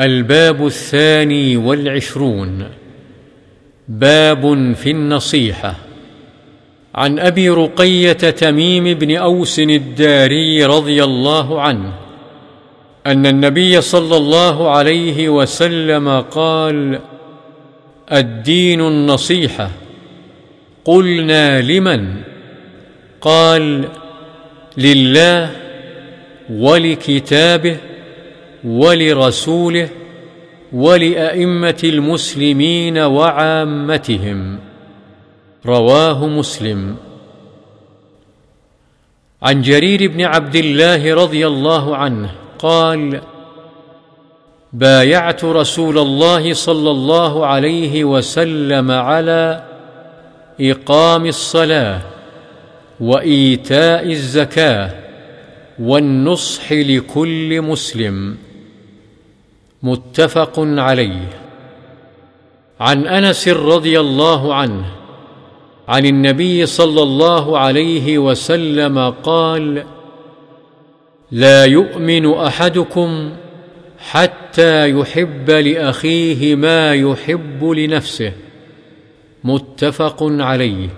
الباب الثاني والعشرون. باب في النصيحة. عن أبي رقية تميم بن أوس الداري رضي الله عنه أن النبي صلى الله عليه وسلم قال الدين النصيحة. قلنا لمن؟ قال لله ولكتابه ولرسوله ولأئمة المسلمين وعامتهم. رواه مسلم. عن جرير بن عبد الله رضي الله عنه قال بايعت رسول الله صلى الله عليه وسلم على إقام الصلاة وإيتاء الزكاة والنصح لكل مسلم. متفق عليه. عن أنس رضي الله عنه عن النبي صلى الله عليه وسلم قال لا يؤمن أحدكم حتى يحب لأخيه ما يحب لنفسه. متفق عليه.